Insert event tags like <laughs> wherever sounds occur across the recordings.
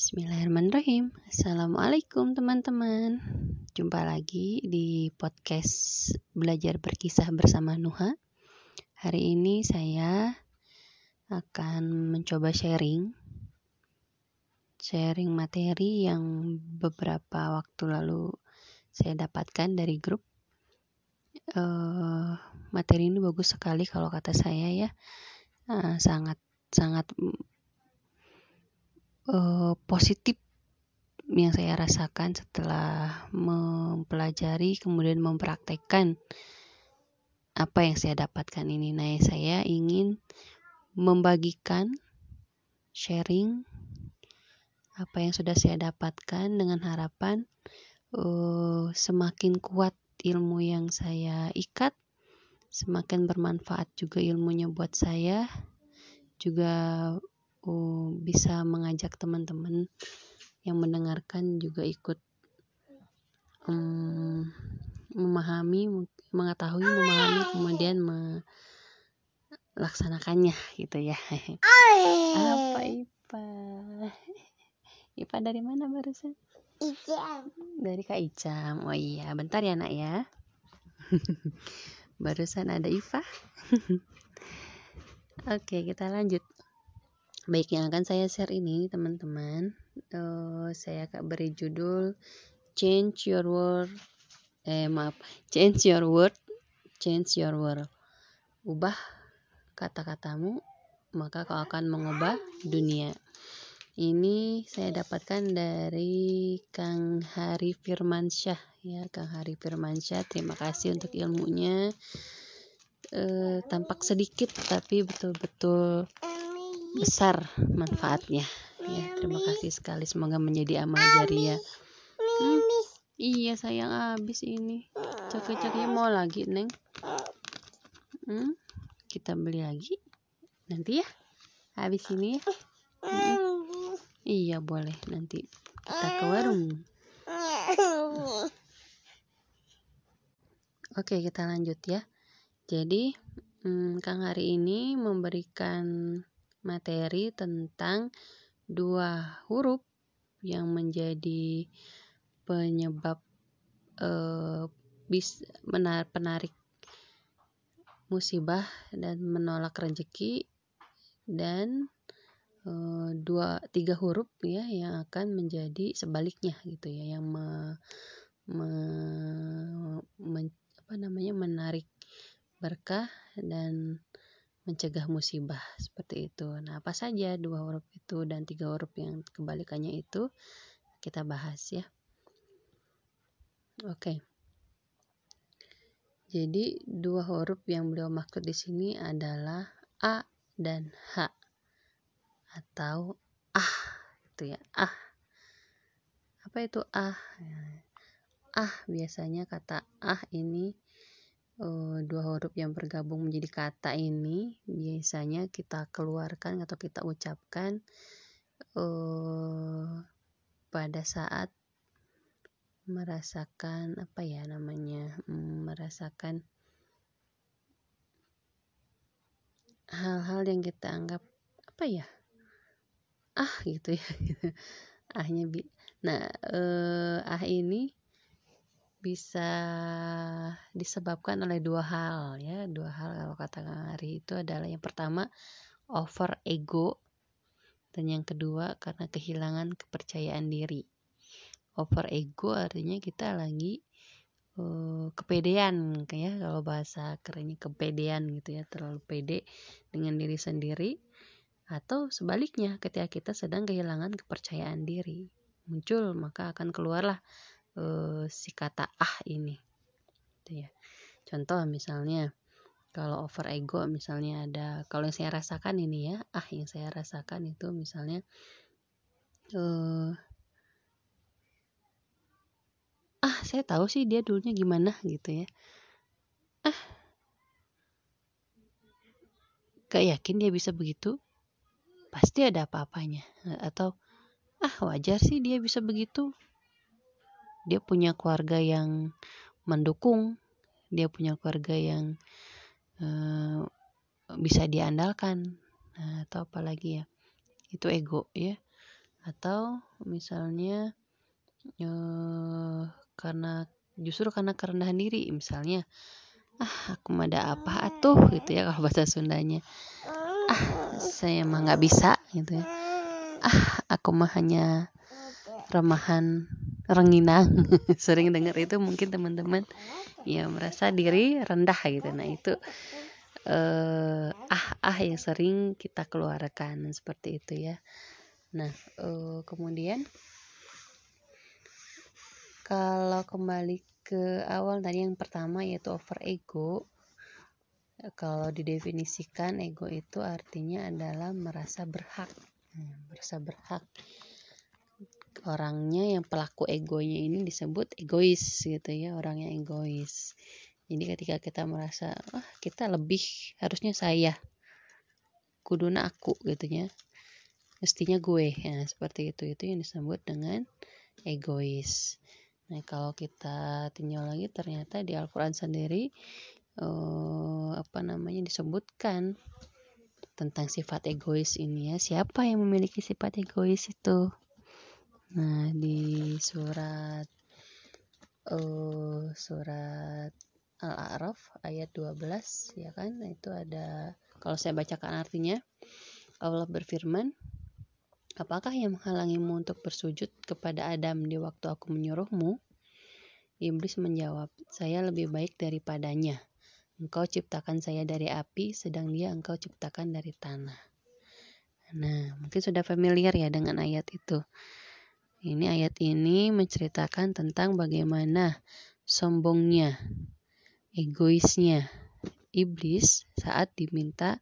Bismillahirrahmanirrahim. Assalamualaikum teman-teman. Jumpa lagi di podcast belajar berkisah bersama Nuha. Hari ini saya akan mencoba sharing sharing materi yang beberapa waktu lalu saya dapatkan dari grup. Uh, materi ini bagus sekali kalau kata saya ya, uh, sangat sangat uh, positif yang saya rasakan setelah mempelajari kemudian mempraktekkan apa yang saya dapatkan ini. Nah, saya ingin membagikan sharing apa yang sudah saya dapatkan dengan harapan uh, semakin kuat ilmu yang saya ikat, semakin bermanfaat juga ilmunya buat saya, juga uh, bisa mengajak teman-teman yang mendengarkan juga ikut um, memahami, mengetahui, memahami, kemudian melaksanakannya gitu ya. Apa Ipa? Ipa dari mana barusan? Icam. Dari Kak Icam. Oh iya, bentar ya nak ya. <laughs> barusan ada Iva. <laughs> Oke, kita lanjut. Baik, yang akan saya share ini teman-teman, uh, saya akan beri judul Change Your World. Eh maaf, Change Your World, Change Your World. Ubah kata-katamu, maka kau akan mengubah dunia. Ini saya dapatkan dari Kang Hari Firmansyah ya, Kang Hari Firmansyah. Terima kasih untuk ilmunya. Uh, tampak sedikit tapi betul-betul besar manfaatnya. Ya terima kasih sekali. Semoga menjadi amal jariah. Hmm, iya sayang habis ini. Coklat-coklatnya mau lagi neng. Hmm, kita beli lagi. Nanti ya. Habis ini ya. Hmm, iya boleh. Nanti kita ke warung. Oke kita lanjut ya. Jadi hmm, Kang hari ini memberikan materi tentang dua huruf yang menjadi penyebab eh, bis menar penarik musibah dan menolak rezeki dan eh, dua tiga huruf ya yang akan menjadi sebaliknya gitu ya yang me, me, me, apa namanya menarik berkah dan mencegah musibah seperti itu. Nah, apa saja dua huruf itu dan tiga huruf yang kebalikannya itu kita bahas ya. Oke. Jadi dua huruf yang beliau maksud di sini adalah a dan h atau ah itu ya ah. Apa itu ah? Ah biasanya kata ah ini uh, dua huruf yang bergabung menjadi kata ini biasanya kita keluarkan atau kita ucapkan uh, pada saat merasakan apa ya namanya hmm, merasakan hal-hal yang kita anggap apa ya ah gitu ya. <laughs> Ahnya bi nah eh, ah ini bisa disebabkan oleh dua hal ya. Dua hal kalau kata Kang Ari itu adalah yang pertama over ego dan yang kedua karena kehilangan kepercayaan diri. Over ego artinya kita lagi uh, kepedean kayak kalau bahasa kerennya kepedean gitu ya terlalu pede dengan diri sendiri atau sebaliknya ketika kita sedang kehilangan kepercayaan diri muncul maka akan keluarlah uh, si kata ah ini. Gitu ya. Contoh misalnya kalau over ego misalnya ada kalau yang saya rasakan ini ya ah yang saya rasakan itu misalnya uh, ah saya tahu sih dia dulunya gimana gitu ya. Ah. Gak yakin dia bisa begitu? Pasti ada apa-apanya. Atau ah wajar sih dia bisa begitu dia punya keluarga yang mendukung dia punya keluarga yang uh, bisa diandalkan nah, atau apalagi ya itu ego ya. Atau misalnya eh, karena justru karena kerendahan diri misalnya ah aku mah ada apa atuh gitu ya kalau bahasa Sundanya. Ah saya mah nggak bisa gitu ya. Ah aku mah hanya remahan renginang <laughs> sering dengar itu mungkin teman-teman ya merasa diri rendah gitu. Nah itu eh, ah ah yang sering kita keluarkan seperti itu ya. Nah eh, kemudian kalau kembali ke awal tadi yang pertama yaitu over ego. Kalau didefinisikan ego itu artinya adalah merasa berhak. Hmm, merasa berhak orangnya yang pelaku egonya ini disebut egois gitu ya orang yang egois jadi ketika kita merasa ah kita lebih harusnya saya kuduna aku gitu ya mestinya gue ya seperti itu itu yang disebut dengan egois Nah, kalau kita tinjau lagi ternyata di Al-Qur'an sendiri eh, apa namanya disebutkan tentang sifat egois ini ya. Siapa yang memiliki sifat egois itu? Nah, di surat eh, surat Al-A'raf ayat 12 ya kan? Itu ada kalau saya bacakan artinya Allah berfirman Apakah yang menghalangimu untuk bersujud kepada Adam di waktu aku menyuruhmu? Iblis menjawab, saya lebih baik daripadanya. Engkau ciptakan saya dari api, sedang dia engkau ciptakan dari tanah. Nah, mungkin sudah familiar ya dengan ayat itu. Ini ayat ini menceritakan tentang bagaimana sombongnya, egoisnya iblis saat diminta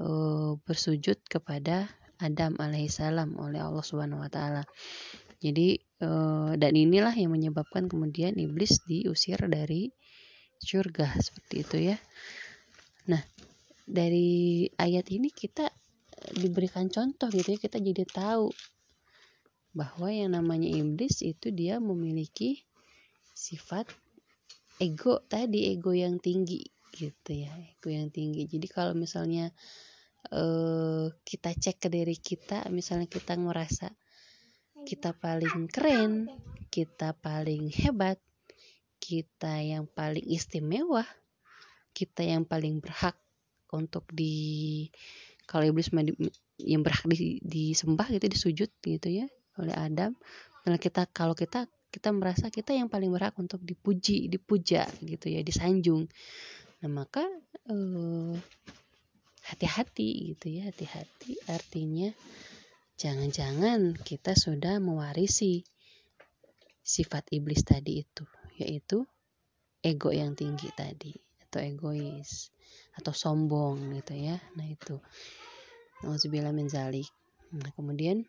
uh, bersujud kepada Adam alaihissalam oleh Allah Subhanahu wa taala. Jadi eh, dan inilah yang menyebabkan kemudian iblis diusir dari surga seperti itu ya. Nah, dari ayat ini kita diberikan contoh gitu ya, kita jadi tahu bahwa yang namanya iblis itu dia memiliki sifat ego tadi, ego yang tinggi gitu ya, ego yang tinggi. Jadi kalau misalnya uh, kita cek ke diri kita misalnya kita ngerasa kita paling keren kita paling hebat kita yang paling istimewa kita yang paling berhak untuk di kalau iblis yang berhak di, disembah gitu disujud gitu ya oleh Adam. Dan kita kalau kita kita merasa kita yang paling berhak untuk dipuji dipuja gitu ya disanjung. Nah maka uh, hati-hati gitu ya hati-hati. Artinya jangan-jangan kita sudah mewarisi sifat iblis tadi itu yaitu ego yang tinggi tadi atau egois atau sombong gitu ya. Nah itu. Nah kemudian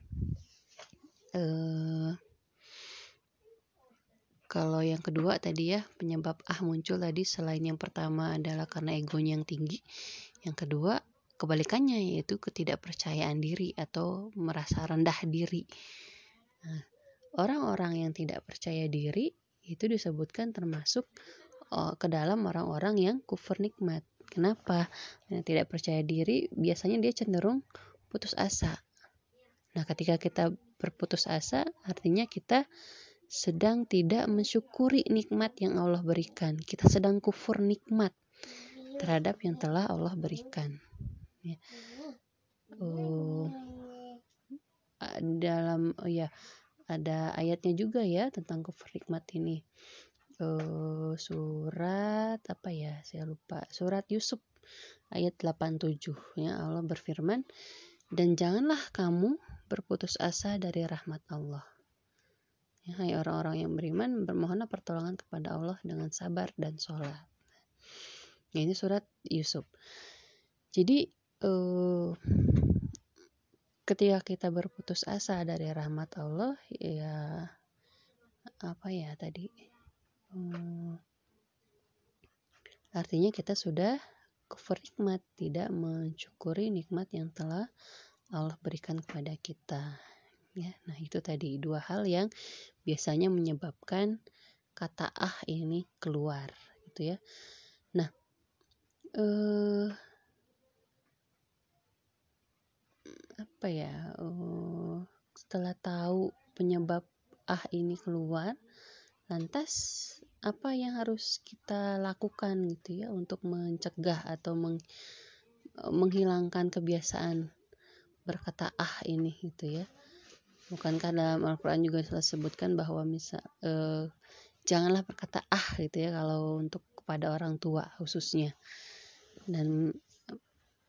eh, kalau yang kedua tadi ya penyebab ah muncul tadi selain yang pertama adalah karena egonya yang tinggi yang kedua kebalikannya yaitu ketidakpercayaan diri atau merasa rendah diri. Nah, orang-orang yang tidak percaya diri itu disebutkan termasuk uh, ke dalam orang-orang yang kufur nikmat. Kenapa? Yang tidak percaya diri biasanya dia cenderung putus asa. Nah, ketika kita berputus asa, artinya kita sedang tidak mensyukuri nikmat yang Allah berikan. Kita sedang kufur nikmat terhadap yang telah Allah berikan ya. Uh, dalam oh ya ada ayatnya juga ya tentang kufur nikmat ini. Uh, surat apa ya? Saya lupa. Surat Yusuf ayat 87 ya Allah berfirman dan janganlah kamu berputus asa dari rahmat Allah. Ya, hai orang-orang yang beriman, bermohonlah pertolongan kepada Allah dengan sabar dan sholat. Ya, ini surat Yusuf. Jadi uh, ketika kita berputus asa dari rahmat Allah ya apa ya tadi um, artinya kita sudah kufur nikmat tidak mensyukuri nikmat yang telah Allah berikan kepada kita ya. Nah itu tadi dua hal yang biasanya menyebabkan kata ah ini keluar gitu ya. Nah eh apa ya uh, setelah tahu penyebab ah ini keluar lantas apa yang harus kita lakukan gitu ya untuk mencegah atau meng, menghilangkan kebiasaan berkata ah ini gitu ya bukankah dalam Al-Quran juga telah sebutkan bahwa misal eh, janganlah berkata ah gitu ya kalau untuk kepada orang tua khususnya dan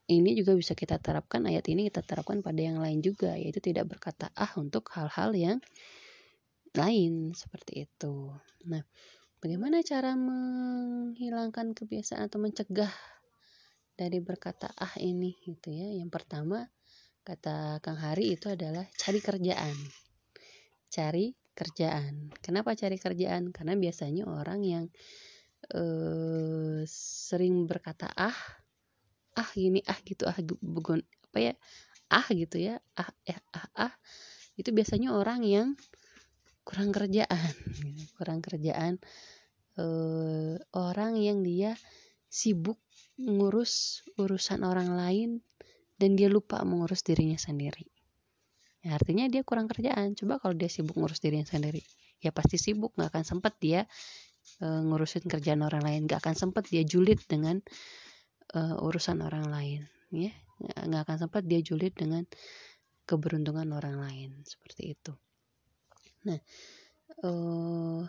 ini juga bisa kita terapkan ayat ini kita terapkan pada yang lain juga yaitu tidak berkata ah untuk hal-hal yang lain seperti itu. Nah, bagaimana cara menghilangkan kebiasaan atau mencegah dari berkata ah ini gitu ya. Yang pertama kata Kang Hari itu adalah cari kerjaan. Cari kerjaan. Kenapa cari kerjaan? Karena biasanya orang yang eh, sering berkata ah ah gini ah gitu ah bukan apa ya ah gitu ya ah eh ah ah itu biasanya orang yang kurang kerjaan kurang kerjaan eh, orang yang dia sibuk ngurus urusan orang lain dan dia lupa mengurus dirinya sendiri. Ya, artinya dia kurang kerjaan. Coba kalau dia sibuk ngurus dirinya sendiri ya pasti sibuk. Nggak akan sempat dia e, ngurusin kerjaan orang lain. Nggak akan sempat dia julid dengan uh, urusan orang lain ya. Nggak akan sempat dia julid dengan keberuntungan orang lain. Seperti itu. Nah uh,